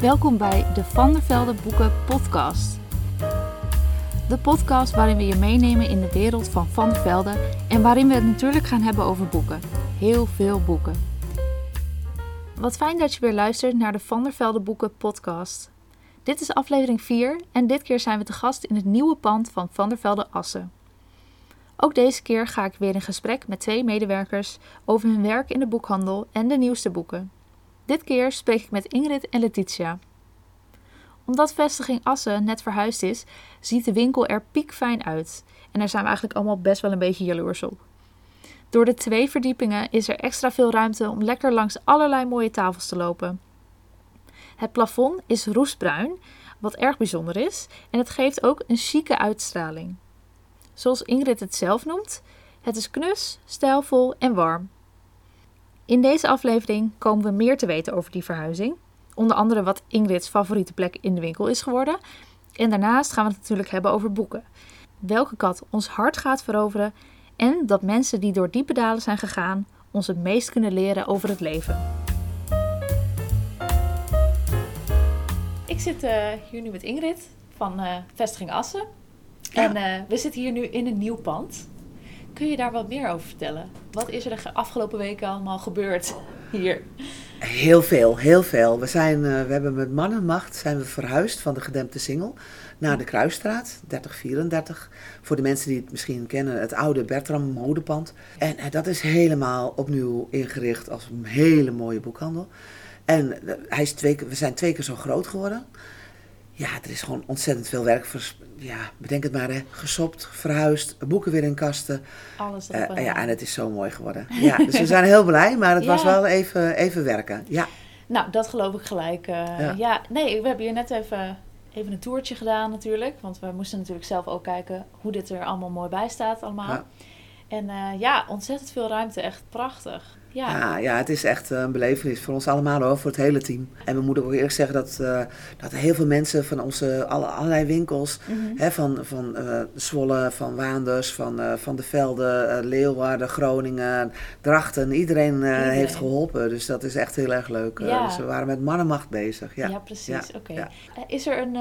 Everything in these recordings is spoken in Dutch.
Welkom bij de Van der Velde Boeken Podcast. De podcast waarin we je meenemen in de wereld van Van der Velde en waarin we het natuurlijk gaan hebben over boeken. Heel veel boeken. Wat fijn dat je weer luistert naar de Van der Velde Boeken Podcast. Dit is aflevering 4 en dit keer zijn we te gast in het nieuwe pand van Van der Velde Assen. Ook deze keer ga ik weer in gesprek met twee medewerkers over hun werk in de boekhandel en de nieuwste boeken. Dit keer spreek ik met Ingrid en Letitia. Omdat vestiging Assen net verhuisd is, ziet de winkel er piekfijn uit. En daar zijn we eigenlijk allemaal best wel een beetje jaloers op. Door de twee verdiepingen is er extra veel ruimte om lekker langs allerlei mooie tafels te lopen. Het plafond is roestbruin, wat erg bijzonder is, en het geeft ook een chique uitstraling. Zoals Ingrid het zelf noemt, het is knus, stijlvol en warm. In deze aflevering komen we meer te weten over die verhuizing. Onder andere wat Ingrid's favoriete plek in de winkel is geworden. En daarnaast gaan we het natuurlijk hebben over boeken. Welke kat ons hart gaat veroveren. En dat mensen die door diepe dalen zijn gegaan ons het meest kunnen leren over het leven. Ik zit uh, hier nu met Ingrid van uh, Vestiging Assen. Ja. En uh, we zitten hier nu in een nieuw pand. Kun je daar wat meer over vertellen? Wat is er de afgelopen weken allemaal gebeurd hier? Heel veel, heel veel. We, zijn, uh, we hebben met man en macht zijn we verhuisd van de gedempte Singel naar de Kruisstraat, 3034. Voor de mensen die het misschien kennen, het oude Bertram modepand. En uh, dat is helemaal opnieuw ingericht als een hele mooie boekhandel. En uh, hij is twee, we zijn twee keer zo groot geworden. Ja, er is gewoon ontzettend veel werk. Voor, ja, bedenk het maar, hè. Gesopt, verhuisd, boeken weer in kasten. Alles uh, Ja, en het is zo mooi geworden. Ja, dus we zijn heel blij, maar het ja. was wel even, even werken. Ja. Nou, dat geloof ik gelijk. Uh, ja. ja. nee, we hebben hier net even, even een toertje gedaan natuurlijk. Want we moesten natuurlijk zelf ook kijken hoe dit er allemaal mooi bij staat allemaal. Ja. En uh, ja, ontzettend veel ruimte. Echt prachtig. Ja. Ja, ja, het is echt een belevenis voor ons allemaal hoor, voor het hele team. En we moeten ook eerlijk zeggen dat, uh, dat heel veel mensen van onze alle, allerlei winkels, mm -hmm. hè, van, van uh, Zwolle, van Waanders, van, uh, van de Velden, Leeuwarden, Groningen, Drachten, iedereen, iedereen, heeft geholpen. Dus dat is echt heel erg leuk. Ja. Dus we waren met mannenmacht bezig. Ja, ja precies. Oké. Okay. Is er een,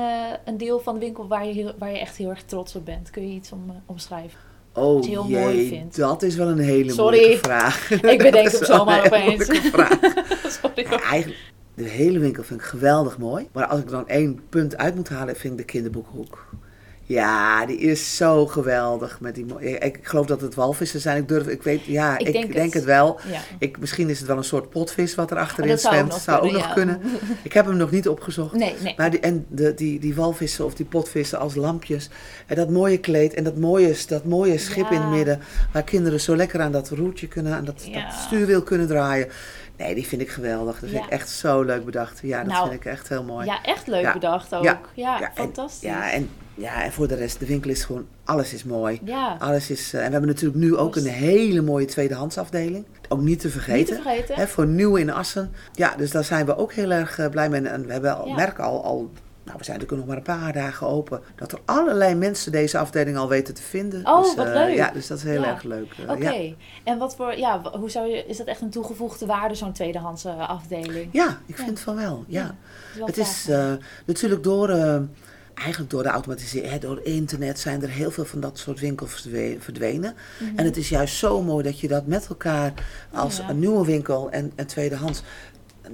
een deel van de winkel waar je, waar je echt heel erg trots op bent? Kun je iets om, omschrijven? Oh heel jee, mooi dat is wel een hele Sorry. moeilijke vraag. Ik bedenk hem zomaar opeens. vraag. Sorry. Ja, eigenlijk, de hele winkel vind ik geweldig mooi. Maar als ik dan één punt uit moet halen, vind ik de kinderboekhoek. Ja, die is zo geweldig. Met die, ik, ik geloof dat het walvissen zijn. Ik durf, ik weet, ja, ik, ik denk, denk, het. het, wel. Ja. Ik, misschien is het wel een soort potvis wat er achterin dat zou zwemt. ook nog zou ook nog kunnen. Ik heb hem nog niet opgezocht. Nee, nee. Maar die, en de, die, die walvissen of die potvissen als lampjes. En dat mooie kleed en dat mooie, dat mooie schip Ja. in het midden. Waar kinderen zo lekker aan dat roertje kunnen, aan dat, dat stuurwiel kunnen draaien. Nee, die vind ik geweldig. Dat vind Ja. ik echt zo leuk bedacht. Ja, dat Nou, vind ik echt heel mooi. Ja, echt leuk Ja. bedacht ook. Ja. Ja, Ja, en- fantastisch. Ja en, ja, en voor de rest, de winkel is gewoon, alles is mooi. Ja, Alles is, eh, en we hebben natuurlijk nu ook een hele mooie tweedehandsafdeling. Ook niet te niet vergeten. te vergeten. Hè, voor nieuw in Assen. Ja, dus daar zijn we ook heel erg eh, blij mee. En we hebben al, Ja. merken al, al, nou we zijn natuurlijk nog maar een paar dagen open, dat er allerlei mensen deze afdeling al weten te vinden. Oh, dus, wat eh, leuk. Ja, dus dat is heel Ja. erg leuk. Oké, ja. en wat voor, ja, hoe zou je, is dat echt een toegevoegde waarde, zo'n tweedehands eh, afdeling? ja, ik Ja. vind van wel. Ja. wel Het is gaaf. eh, natuurlijk door, eigenlijk door de automatisering, door internet zijn er heel veel van dat soort winkels verdwe- verdwenen. Mhm. En het is juist zo mooi dat je dat met elkaar als Ja. een nieuwe winkel en, en tweedehands.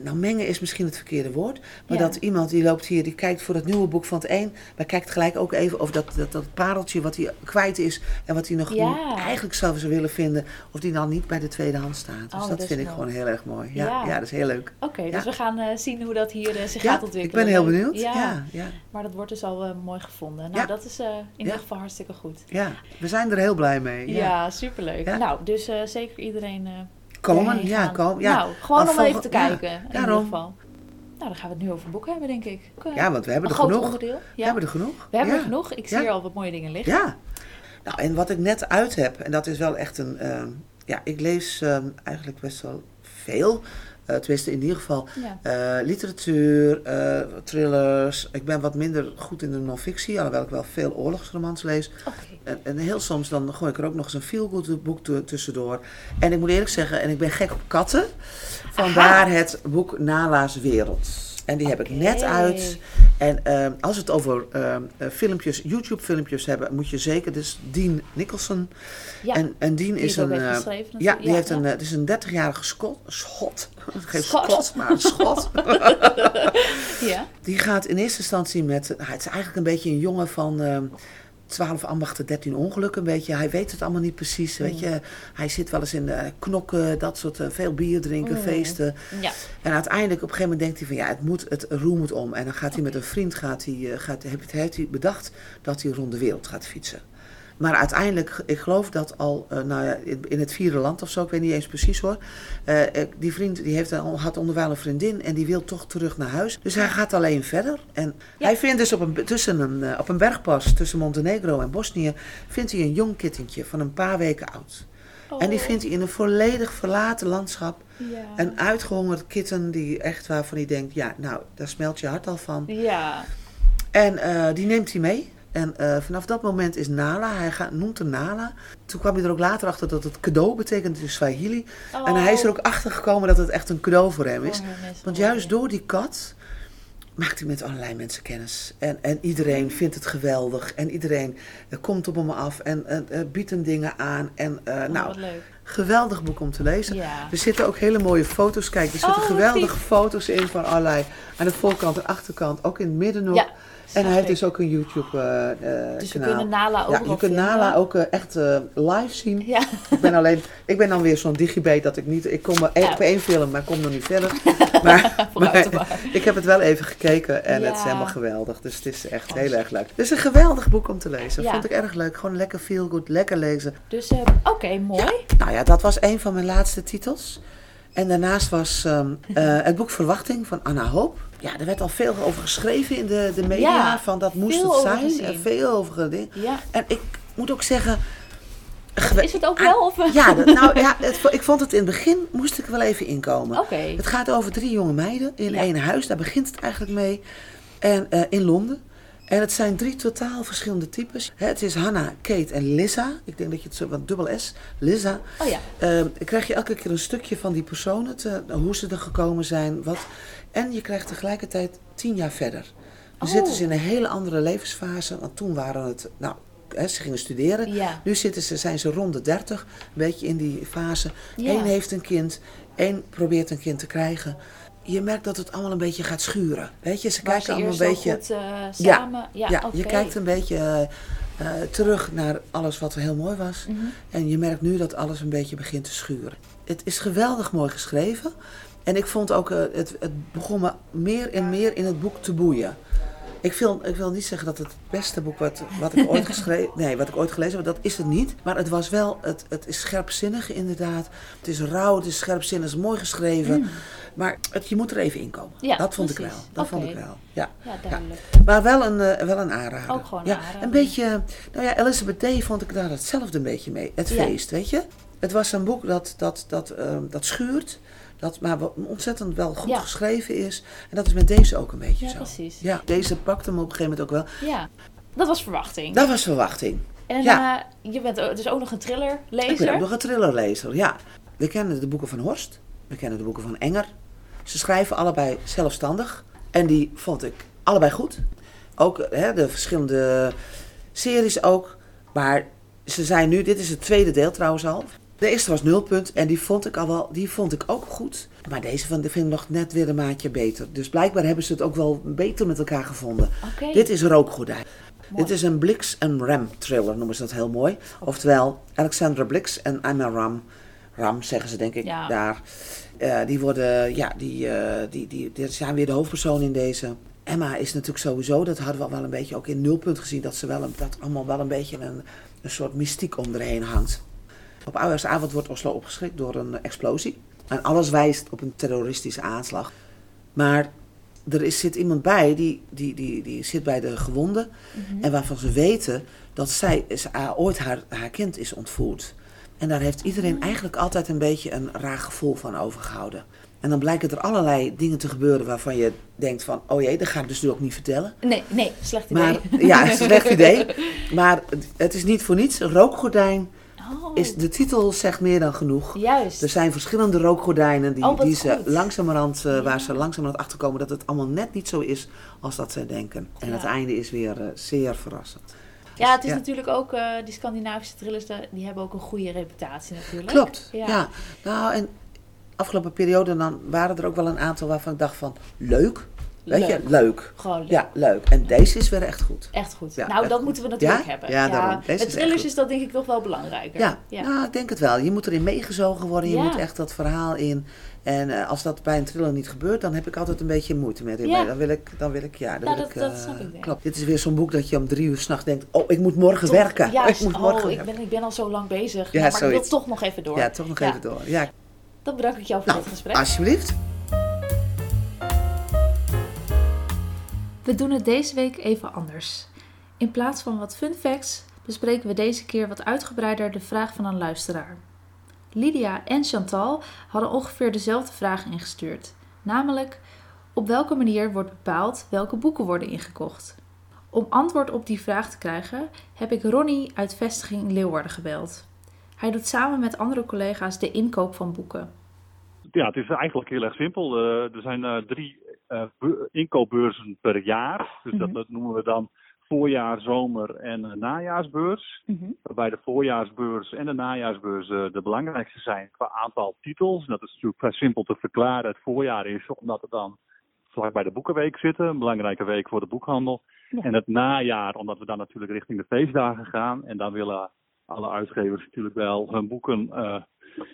Nou, mengen is misschien het verkeerde woord. Maar Ja. dat iemand die loopt hier, die kijkt voor het nieuwe boek van het een. Maar kijkt gelijk ook even of dat, dat, dat pareltje wat hij kwijt is. En wat hij nog Ja. eigenlijk zou zou willen vinden. Of die dan niet bij de tweedehands staat. Dus Oh, dat, vind ik gewoon heel erg mooi. Ja, Ja. ja. dat is heel leuk. Oké, dus we gaan eh, zien hoe dat hier eh, zich gaat ontwikkelen. ik ben heel benieuwd. Ja, maar dat wordt dus al eh, mooi gevonden. Nou, dat is in ieder geval hartstikke goed. ja. We zijn er heel blij mee. Ja, Ja. superleuk. Nou, dus zeker iedereen Komen, ja, komen. Ja. Nou, gewoon om even te ja, kijken, in ieder geval. Nou, dan gaan we het nu over boeken hebben, denk ik. Ja, want we hebben er genoeg. onderdeel. We Ja. hebben er genoeg. We hebben ja. er genoeg. Ik zie Ja. hier al wat mooie dingen liggen. Ja. Nou, en wat ik net uit heb, en dat is wel echt een. eh, ja, ik lees eh, eigenlijk best wel veel. Eh tenminste, in ieder geval Ja. eh, literatuur, eh, thrillers. Ik ben wat minder goed in de non-fictie, alhoewel ik wel veel oorlogsromans lees. En, en heel soms dan gooi ik er ook nog eens een feel-good boek tu- tussendoor. En ik moet eerlijk zeggen, en ik ben gek op katten. Vandaar het boek Nala's Wereld. En die heb ik net uit. En ehm, als we het over ehm, eh, filmpjes, YouTube-filmpjes hebben, moet je zeker. Dus Dean Nicholson. Ja, en, en Dean die is een. eh, geschreven ja, die heeft een. ja. eh, Het is een 30-jarige schot. Schot. Geen Schot. schot, maar een schot. Ja. Die gaat in eerste instantie met. nou, het is eigenlijk een beetje een jongen van. Ehm 12 ambachten, 13 ongelukken. Een beetje. Hij weet het allemaal niet precies. Weet je. Hij zit wel eens in de knokken, dat soort. eh, veel bier drinken, Mm. feesten. ja. En uiteindelijk op een gegeven moment denkt hij van ja, het moet, het roer moet om. En dan gaat hij met een vriend, gaat hij, eh, gaat, heeft, heeft hij bedacht dat hij rond de wereld gaat fietsen. Maar uiteindelijk, ik geloof dat al, eh, nou ja, in, het vierde land of zo, ik weet niet eens precies hoor. eh, die vriend die heeft een, had onderwijl een vriendin en die wil toch terug naar huis. Dus hij gaat alleen verder. En Ja. hij vindt dus op een, tussen een, eh, op een bergpas tussen Montenegro en Bosnië, vindt hij een jong kittentje van een paar weken oud. En die Oh, vindt hij in een volledig verlaten landschap. ja. Een uitgehongerd kitten die echt waarvan hij denkt, ja, nou, daar smelt je hart al van. Ja. En die neemt hij mee. En eh, vanaf dat moment is Nala, hij gaat, noemt hem Nala. Toen kwam hij er ook later achter dat het cadeau betekent in Swahili. En hij is er ook achter gekomen dat het echt een cadeau voor hem is. Oh, Want juist door die kat maakt hij met allerlei mensen kennis. En, en iedereen vindt het geweldig. En iedereen eh, komt op hem af en eh, biedt hem dingen aan. En Oh, nou, geweldig boek om te lezen. Ja. Er zitten ook hele mooie foto's. Kijk, er zitten Oh, geweldige lief. foto's in van allerlei. Aan de voorkant en achterkant, ook in het midden nog. Ja, en hij heeft dus ook een YouTube eh, eh, Dus we kunnen Nala ook ja, je kunt. Nala ook eh, echt live zien. Ja. Ik ben alleen, ik ben dan weer zo'n digibet dat ik niet, ik kom maar één- Ja. op één film, maar ik kom nog niet verder. maar, ik heb het wel even gekeken en het is helemaal geweldig. Dus het is echt heel erg leuk. Het is een geweldig boek om te lezen. Vond ik erg leuk. Gewoon lekker feel good, lekker lezen. Dus, oké, mooi. Nou ja, dat was een van mijn laatste titels. En daarnaast was ehm, eh, het boek Verwachting van Anna Hoop. Ja, er werd al veel over geschreven in de, de media. Ja, van dat moest het zijn. En veel over gedaan. Ja. En ik moet ook zeggen. Is het ook wel? Of? Ja, dat- nou ja, het, ik vond het in het begin moest ik wel even inkomen. Oké. Het gaat over drie jonge meiden in één huis. Daar begint het eigenlijk mee. En eh, in Londen. En het zijn drie totaal verschillende types. Het is Hannah, Kate en Lisa. Ik denk dat je het zo wat dubbel S. Lisa. Oh ja. Dan krijg je elke keer een stukje van die personen, te, hoe ze er gekomen zijn, wat. En je krijgt tegelijkertijd tien jaar verder. Dan Oh. zitten ze in een hele andere levensfase, want toen waren het, nou, hè, ze gingen studeren. Ja. Nu zitten ze, zijn ze rond de 30, een beetje in die fase. Ja. Eén heeft een kind, één probeert een kind te krijgen. Je merkt dat het allemaal een beetje gaat schuren. Weet je, ze kijken allemaal een beetje. goed eh, Ja, samen... Ja, Ja, oké. je kijkt een beetje eh, eh, terug naar alles wat heel mooi was. Mhm. En je merkt nu dat alles een beetje begint te schuren. Het is geweldig mooi geschreven. En ik vond ook, het, het begon me meer en meer in het boek te boeien. Ik wil, ik wil niet zeggen dat het het beste boek wat, wat ik ooit geschreven, nee, wat ik ooit gelezen heb, dat is het niet. Maar het was wel, het, het is scherpzinnig inderdaad. Het is rauw, het is scherpzinnig, het is mooi geschreven. Maar het, je moet er even in komen. Mm. Ja, dat vond ik wel. Dat vond ik wel. Ja. Ja, duidelijk. Maar wel een, eh, wel een aanrader. Ook gewoon ja, aanrader. Een beetje, nou ja, Elizabeth Day vond ik daar hetzelfde een beetje mee. Het feest, weet je. Het was een boek dat, dat, dat, ehm, dat schuurt, dat maar wel ontzettend wel goed Ja. geschreven is. En dat is met deze ook een beetje Ja, zo. precies. Ja, deze pakte hem op een gegeven moment ook wel. Ja. Dat was verwachting. Dat was verwachting. En Ja. eh, je bent dus ook nog een Ik ben thrillerlezer. ook nog een thrillerlezer, ja. We kennen de boeken van Horst, we kennen de boeken van Enger. Ze schrijven allebei zelfstandig. En die vond ik allebei goed. Ook hè, de verschillende series ook. Maar ze zijn nu, dit is het tweede deel trouwens al. De eerste was nulpunt en die vond ik al wel, die vond ik ook goed. Maar deze van, vind ik nog net weer een maatje beter. Dus blijkbaar hebben ze het ook wel beter met elkaar gevonden. Dit is Rookgordijn. Mooi. Dit is een Blix en Ram thriller, noemen ze dat heel mooi. Oftewel, Alexandra Blix en Anna Ram. Ram zeggen ze denk ik Ja. daar. Eh, die worden, ja, die, eh, die, die, die zijn weer de hoofdpersoon in deze. Emma is natuurlijk sowieso, dat hadden we wel een beetje ook in nulpunt gezien, dat ze wel een, dat allemaal wel een beetje een, een soort mystiek om erheen hangt. Op oudejaarsavond wordt Oslo opgeschrikt door een explosie. En alles wijst op een terroristische aanslag. Maar er is, zit iemand bij, die, die, die, die zit bij de gewonden. Mhm. En waarvan ze weten dat zij is, ah, ooit haar, haar kind is ontvoerd. En daar heeft iedereen Ah. eigenlijk altijd een beetje een raar gevoel van overgehouden. En dan blijken er allerlei dingen te gebeuren waarvan je denkt van... oh jee, dat ga ik dus nu ook niet vertellen. Nee, nee, slecht idee. Maar ja, slecht idee. Maar het- het is niet voor niets. Een rookgordijn Oh, is, de titel zegt meer dan genoeg. juist. Er zijn verschillende rookgordijnen die, Oh, die ze goed. langzamerhand, eh, Ja. waar ze langzamerhand achterkomen dat het allemaal net niet zo is als dat zij denken. En Ja. het einde is weer eh, zeer verrassend. ja, het is Ja. natuurlijk ook, eh, die Scandinavische thrillers, die hebben ook een goede reputatie natuurlijk. Klopt, Ja. ja. Nou, en afgelopen periode dan waren er ook wel een aantal waarvan ik dacht van, leuk. Weet je, Leuk. leuk. Gewoon leuk. Ja, leuk. En deze is weer echt goed. Echt goed. Ja, nou, echt dat goed. moeten we natuurlijk Ja? hebben. Ja, daarom. Deze Met is thrillers is dat denk ik nog wel belangrijker. Ja, ja. nou, ik denk het wel. Je moet erin meegezogen worden, je Ja. moet echt dat verhaal in. En eh, als dat bij een thriller niet gebeurt, dan heb ik altijd een beetje moeite met. Ja. Dan wil ik, dan wil ik, ja, dan Nou, wil dat- ik, dat eh, snap ik wel. Klopt. Dit is weer zo'n boek dat je om drie uur s'nachts denkt, oh, ik moet morgen Toch- werken. Juist, ik moet oh, morgen ik ben, ik ben al zo lang bezig. Ja, Nou, maar ik wil toch nog even door. Ja, toch nog Ja. even door. Ja, Dan bedank ik jou voor nou, dit gesprek. alsjeblieft. We doen het deze week even anders. In plaats van wat fun facts bespreken we deze keer wat uitgebreider de vraag van een luisteraar. Lydia en Chantal hadden ongeveer dezelfde vraag ingestuurd. Namelijk, op welke manier wordt bepaald welke boeken worden ingekocht? Om antwoord op die vraag te krijgen heb ik Ronnie uit vestiging Leeuwarden gebeld. Hij doet samen met andere collega's de inkoop van boeken. Ja, het is eigenlijk heel erg simpel. Eh, er zijn eh, drie inkoopbeurzen per jaar. Dus dat, Mhm. dat noemen we dan voorjaar, zomer en eh, najaarsbeurs. Waarbij de voorjaarsbeurs en de najaarsbeurs eh, de belangrijkste zijn qua aantal titels. Dat is natuurlijk vrij simpel te verklaren. Het voorjaar is omdat we dan vlak bij de Boekenweek zitten. Een belangrijke week voor de boekhandel. Ja. En het najaar omdat we dan natuurlijk richting de feestdagen gaan. En dan willen alle uitgevers natuurlijk wel hun boeken eh,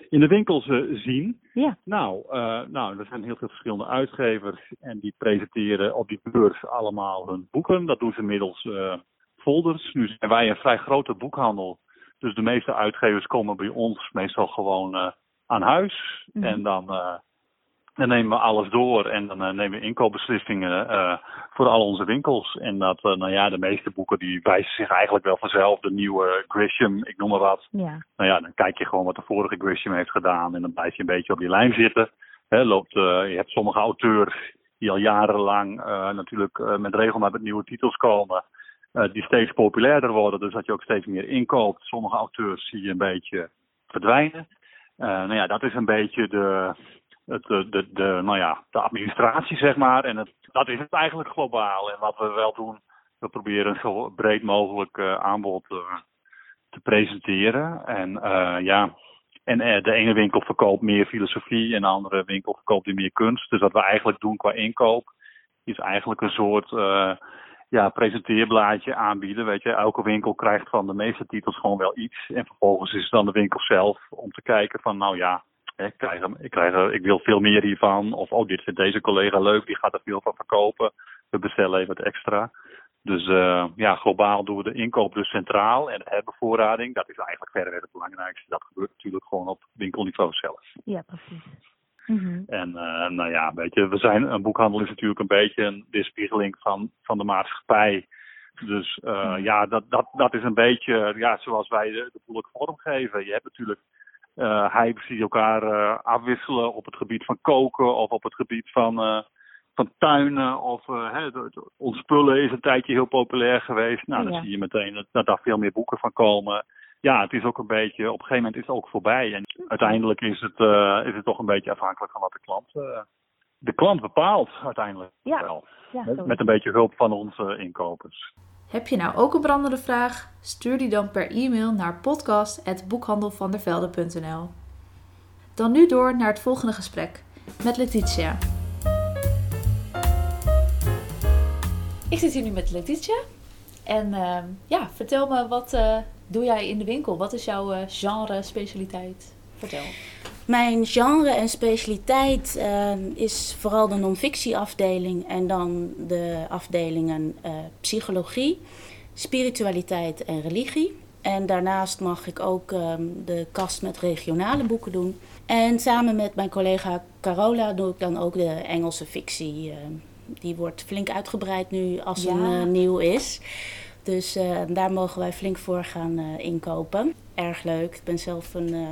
in de winkels eh, zien. Ja. Nou, eh, nou, er zijn heel veel verschillende uitgevers en die presenteren op die beurs allemaal hun boeken. Dat doen ze middels eh, folders. Nu zijn wij een vrij grote boekhandel, dus de meeste uitgevers komen bij ons meestal gewoon aan huis. Mhm. En dan, dan nemen we alles door en dan eh, nemen we inkoopbeslissingen eh, voor al onze winkels. En dat, eh, nou ja, de meeste boeken die wijzen zich eigenlijk wel vanzelf. De nieuwe Grisham, ik noem maar wat. Ja. Nou ja, dan kijk je gewoon wat de vorige Grisham heeft gedaan en dan blijf je een beetje op die lijn zitten. Hè, loopt, je hebt sommige auteurs die al jarenlang natuurlijk met regelmaat met nieuwe titels komen, die steeds populairder worden, dus dat je ook steeds meer inkoopt. Sommige auteurs zie je een beetje verdwijnen. Nou ja, dat is een beetje de, het, de, de, de, nou ja, de administratie, zeg maar. En het, dat is het eigenlijk globaal. En wat we wel doen, we proberen een zo breed mogelijk eh, aanbod eh, te presenteren. En eh, ja, en eh, de ene winkel verkoopt meer filosofie en de andere winkel verkoopt weer meer kunst. Dus wat we eigenlijk doen qua inkoop is eigenlijk een soort eh, ja, presenteerblaadje aanbieden. Weet je, elke winkel krijgt van de meeste titels gewoon wel iets. En vervolgens is het dan de winkel zelf om te kijken van nou ja, ik, krijg, hem- ik, krijg, er- ik wil veel meer hiervan. Of oh, dit vindt deze collega leuk, die gaat er veel van verkopen. We bestellen even wat extra. Dus eh, ja, globaal doen we de inkoop dus centraal. En de herbevoorrading, dat is eigenlijk verder het belangrijkste. Dat gebeurt natuurlijk gewoon op winkelniveau zelf. Ja, precies. En eh, nou ja, weet je, we zijn, een boekhandel is natuurlijk een beetje een weerspiegeling van, van de maatschappij. Dus eh, ja, dat, dat, dat is een beetje ja, zoals wij de, de boel ook vormgeven. Je hebt natuurlijk eh hypes die elkaar eh, afwisselen op het gebied van koken of op het gebied van, eh, van tuinen. Of hè, ontspullen is een tijdje heel populair geweest. Nou, dan zie je meteen dat, dat daar veel meer boeken van komen. Ja, het is ook een beetje, op een gegeven moment is het ook voorbij. En uiteindelijk is het, is het toch een beetje afhankelijk van wat de klant, de klant bepaalt uiteindelijk Ja. wel. Ja, Met, met een beetje hulp van onze inkopers. Heb je nou ook een brandende vraag? Stuur die dan per e-mail naar podcast.boekhandelvandervelde.nl Dan nu door naar het volgende gesprek met Letitia. Ik zit hier nu met Letitia. En ehm, ja, vertel me, wat eh, doe jij in de winkel? Wat is jouw eh, genre, specialiteit? Vertel. Mijn genre en specialiteit eh, is vooral de non-fictieafdeling en dan de afdelingen eh, psychologie, spiritualiteit en religie. En daarnaast mag ik ook ehm, de kast met regionale boeken doen. En samen met mijn collega Carola doe ik dan ook de Engelse fictie. eh, die wordt flink uitgebreid nu als Ja. een eh, nieuw is. Dus daar mogen wij flink voor gaan eh, inkopen. Erg leuk. Ik ben zelf een eh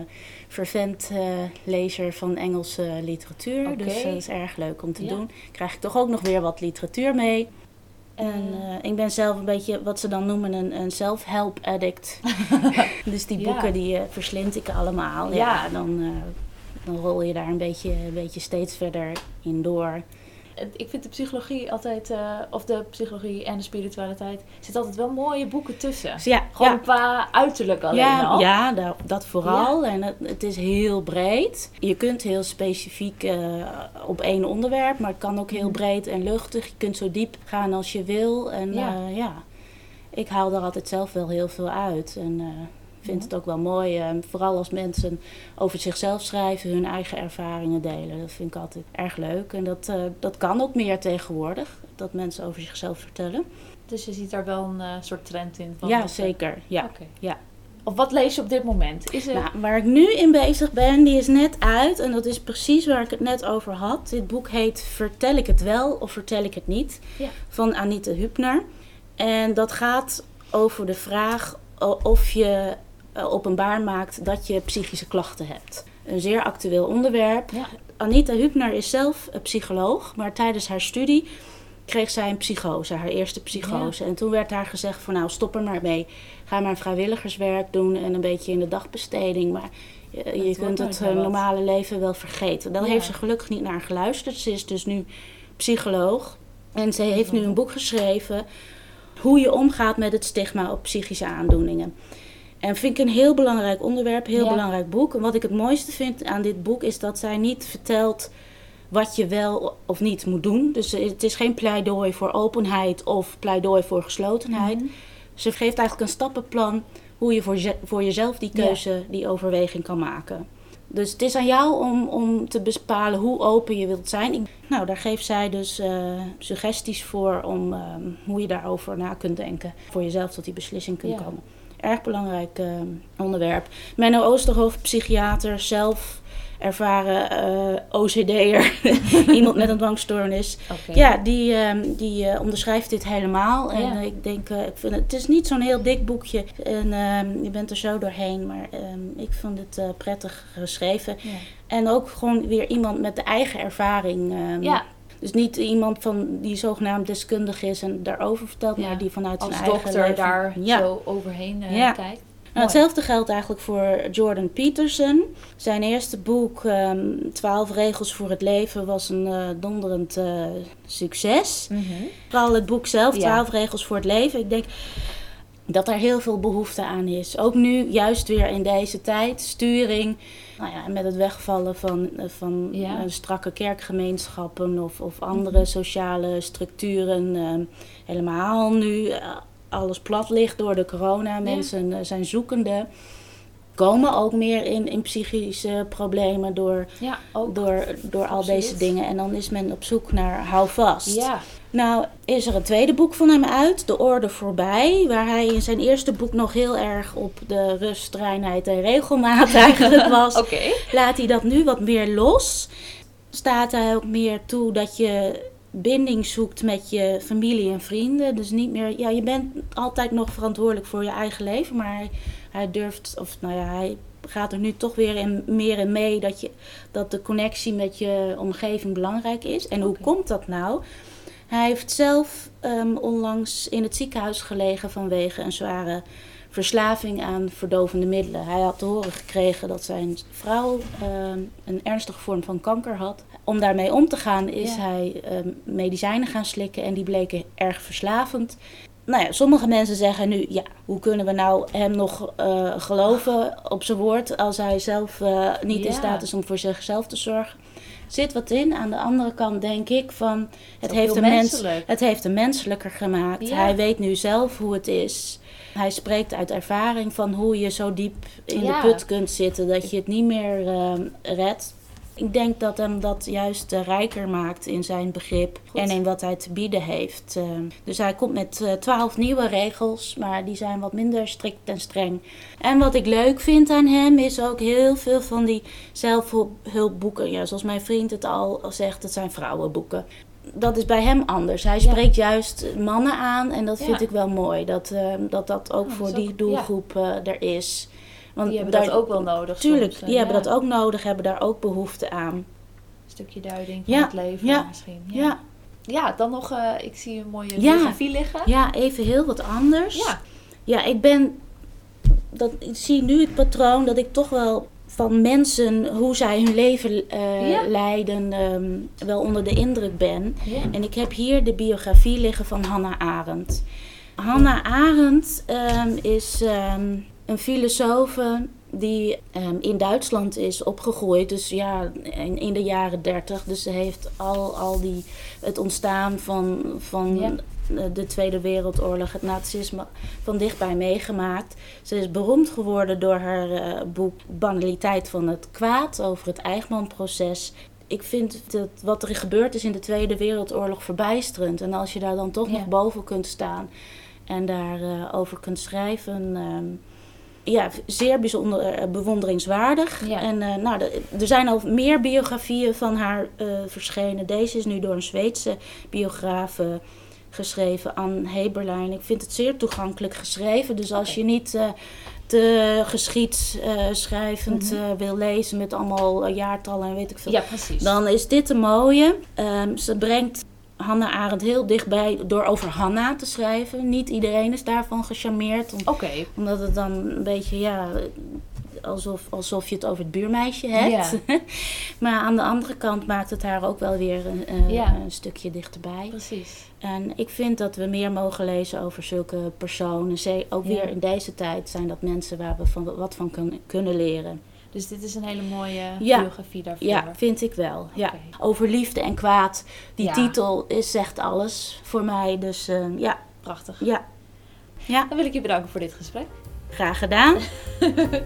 vervent eh, lezer van Engelse literatuur. Dus dat is erg leuk om te Ja. doen. Krijg ik toch ook nog weer wat literatuur mee. En uh, ik ben zelf een beetje wat ze dan noemen een, een self-help addict. dus die boeken die uh, verslind ik allemaal. Ja, ja dan, uh, dan rol je daar een beetje, een beetje steeds verder in door ik vind de psychologie altijd, uh, of de psychologie en de spiritualiteit, zit altijd wel mooie boeken tussen. Ja, Gewoon qua uiterlijk alleen ja, al. Ja, dat, dat vooral. En het, het, is heel breed. Je kunt heel specifiek uh, op één onderwerp, maar het kan ook heel mhm. breed en luchtig. Je kunt zo diep gaan als je wil. En ja, uh, ja. ik haal er altijd zelf wel heel veel uit. En vind het ook wel mooi. Uh, vooral als mensen over zichzelf schrijven, hun eigen ervaringen delen. Dat vind ik altijd erg leuk. En dat, uh, dat kan ook meer tegenwoordig, dat mensen over zichzelf vertellen. Dus je ziet daar wel een uh, soort trend in? Van ja, zeker. Ja. Okay. ja. Of wat lees je op dit moment? Is er... nou, waar ik nu in bezig ben, die is net uit. En dat is precies waar ik het net over had. Dit boek heet Vertel ik het wel of vertel ik het niet? Ja. Van Anita Hübner. En dat gaat over de vraag of je openbaar maakt dat je psychische klachten hebt. Een zeer actueel onderwerp. Anita Hübner is zelf een psycholoog, maar tijdens haar studie kreeg zij een psychose, haar eerste psychose. En toen werd haar gezegd van nou stop er maar mee. Ga maar vrijwilligerswerk doen en een beetje in de dagbesteding. Maar je, je kunt het normale leven wel vergeten. Daar heeft ze gelukkig niet naar geluisterd. Ze is dus nu psycholoog. En ze heeft nu een boek geschreven hoe je omgaat met het stigma op psychische aandoeningen. En vind ik een heel belangrijk onderwerp, heel belangrijk boek. En wat ik het mooiste vind aan dit boek is dat zij niet vertelt wat je wel of niet moet doen. Dus het is geen pleidooi voor openheid of pleidooi voor geslotenheid. Mhm. Ze geeft eigenlijk een stappenplan hoe je voor, voor jezelf die keuze, die overweging kan maken. Dus het is aan jou om, om te bepalen hoe open je wilt zijn. nou, daar geeft zij dus uh, suggesties voor om um, hoe je daarover na kunt denken. Voor jezelf tot die beslissing kunt komen erg belangrijk uh, onderwerp. Menno Oosterhoofd, psychiater, zelf ervaren uh, eh, OCD'er, iemand met een dwangstoornis. Okay. Ja, die, uh, die uh, onderschrijft dit helemaal. En ja. ik denk, ik vind het, het is niet zo'n heel dik boekje en ehm, je bent er zo doorheen, maar ehm, ik vond het prettig geschreven. Ja. En ook gewoon weer iemand met de eigen ervaring. Ja. Dus niet iemand van die zogenaamd deskundig is en daarover vertelt, maar die vanuit zijn eigen leven... daar zo overheen uh, kijkt. Nou, hetzelfde geldt eigenlijk voor Jordan Peterson. Zijn eerste boek, um, 12 regels voor het leven, was een uh, donderend uh, succes. Mm -hmm. Vooral het boek zelf, 12 regels voor het leven. Ik denk dat er heel veel behoefte aan is. Ook nu, juist weer in deze tijd, sturing. Nou ja, met het wegvallen van, van ja. uh, strakke kerkgemeenschappen of, of andere mhm. sociale structuren. Uh, helemaal nu uh, alles plat ligt door de corona. Mensen ja. zijn zoekende. Komen ook meer in, in psychische problemen door, ja, door, door al deze dingen. En dan is men op zoek naar houvast. Ja. Nou, is er een tweede boek van hem uit, De Orde Voorbij, waar hij in zijn eerste boek nog heel erg op de rust, reinheid en regelmaat eigenlijk was. okay. Laat hij dat nu wat meer los. Staat hij ook meer toe dat je binding zoekt met je familie en vrienden. Dus niet meer, ja, je bent altijd nog verantwoordelijk voor je eigen leven, maar hij, hij durft, of nou ja, hij gaat er nu toch weer in, meer in mee dat, je, dat de connectie met je omgeving belangrijk is. En hoe komt dat nou? Hij heeft zelf um, onlangs in het ziekenhuis gelegen vanwege een zware verslaving aan verdovende middelen. Hij had te horen gekregen dat zijn vrouw um, een ernstige vorm van kanker had. Om daarmee om te gaan is hij um, medicijnen gaan slikken en die bleken erg verslavend. Nou ja, sommige mensen zeggen nu, ja, hoe kunnen we nou hem nog uh, geloven op zijn woord als hij zelf uh, niet ja. in staat is om voor zichzelf te zorgen? Zit wat in. Aan de andere kant denk ik van het, heeft, een mens, het heeft hem menselijker gemaakt. Hij weet nu zelf hoe het is. Hij spreekt uit ervaring van hoe je zo diep in ja. de put kunt zitten dat je het niet meer uh, redt. Ik denk dat hem dat juist uh, rijker maakt in zijn begrip Goed. en in wat hij te bieden heeft. Uh, dus hij komt met uh, twaalf nieuwe regels, maar die zijn wat minder strikt en streng. En wat ik leuk vind aan hem is ook heel veel van die zelfhulpboeken. Ja, zoals mijn vriend het al zegt, het zijn vrouwenboeken. Dat is bij hem anders. Hij spreekt ja. juist mannen aan en dat vind ja. ik wel mooi. Dat dat, dat ook voor die doelgroep er is. Want die hebben daar, dat ook wel nodig. Tuurlijk, soms, die ja. hebben dat ook nodig, hebben daar ook behoefte aan. Een stukje duiding van ja. het leven ja. misschien. Ja. ja. ja, dan nog, eh, ik zie een mooie biografie liggen. Ja, even heel wat anders. Ja. Ja, ik ben. Dat, ik zie nu het patroon dat ik toch wel van mensen, hoe zij hun leven eh, leiden, ehm, wel onder de indruk ben. En ik heb hier de biografie liggen van Hannah Arendt. Hannah Arendt ehm, is ehm, een filosofe die ehm, in Duitsland is opgegroeid. Dus ja, in, in de jaren dertig. Dus ze heeft al, al die, het ontstaan van, van Ja. eh, de Tweede Wereldoorlog, het nazisme, van dichtbij meegemaakt. Ze is beroemd geworden door haar eh, boek Banaliteit van het Kwaad over het Eichmann-proces. Ik vind dat wat er gebeurd is in de Tweede Wereldoorlog verbijsterend. En als je daar dan toch Ja. nog boven kunt staan en daarover over kunt schrijven. ehm, ja, zeer bijzonder, eh, bewonderingswaardig. Ja. En eh, nou, er zijn al meer biografieën van haar eh, verschenen. Deze is nu door een Zweedse biograaf geschreven, Anne Heberlein. Ik vind het zeer toegankelijk geschreven. Dus als je niet te geschiedschrijvend Mhm. wil lezen met allemaal jaartallen en weet ik veel. Ja, precies. Dan is dit de mooie. Ehm, ze brengt Hannah Arendt heel dichtbij door over Hannah te schrijven. Niet iedereen is daarvan gecharmeerd. om- Oké. Omdat het dan een beetje, ja, alsof, alsof je het over het buurmeisje hebt. maar aan de andere kant maakt het haar ook wel weer een, Ja. een stukje dichterbij. Precies. En ik vind dat we meer mogen lezen over zulke personen. Ook Ja. weer in deze tijd zijn dat mensen waar we van, wat van kun- kunnen leren. Dus dit is een hele mooie Ja. biografie daarvoor. Ja, vind ik wel. Ja. Over liefde en kwaad. Die Ja. titel is, zegt alles voor mij. Dus eh, ja, Prachtig. ja, ja, Dan wil ik je bedanken voor dit gesprek. graag gedaan.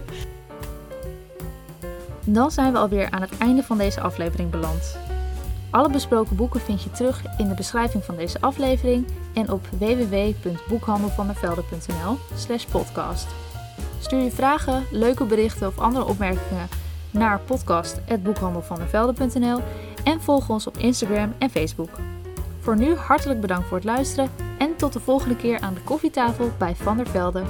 Dan zijn we alweer aan het einde van deze aflevering beland. Alle besproken boeken vind je terug in de beschrijving van deze aflevering en op www.boekhandelvandervelde.nl slash podcast. Stuur je vragen, leuke berichten of andere opmerkingen naar podcast.boekhandelvandervelde.nl en volg ons op Instagram en Facebook. Voor nu hartelijk bedankt voor het luisteren en tot de volgende keer aan de koffietafel bij Van der Velde.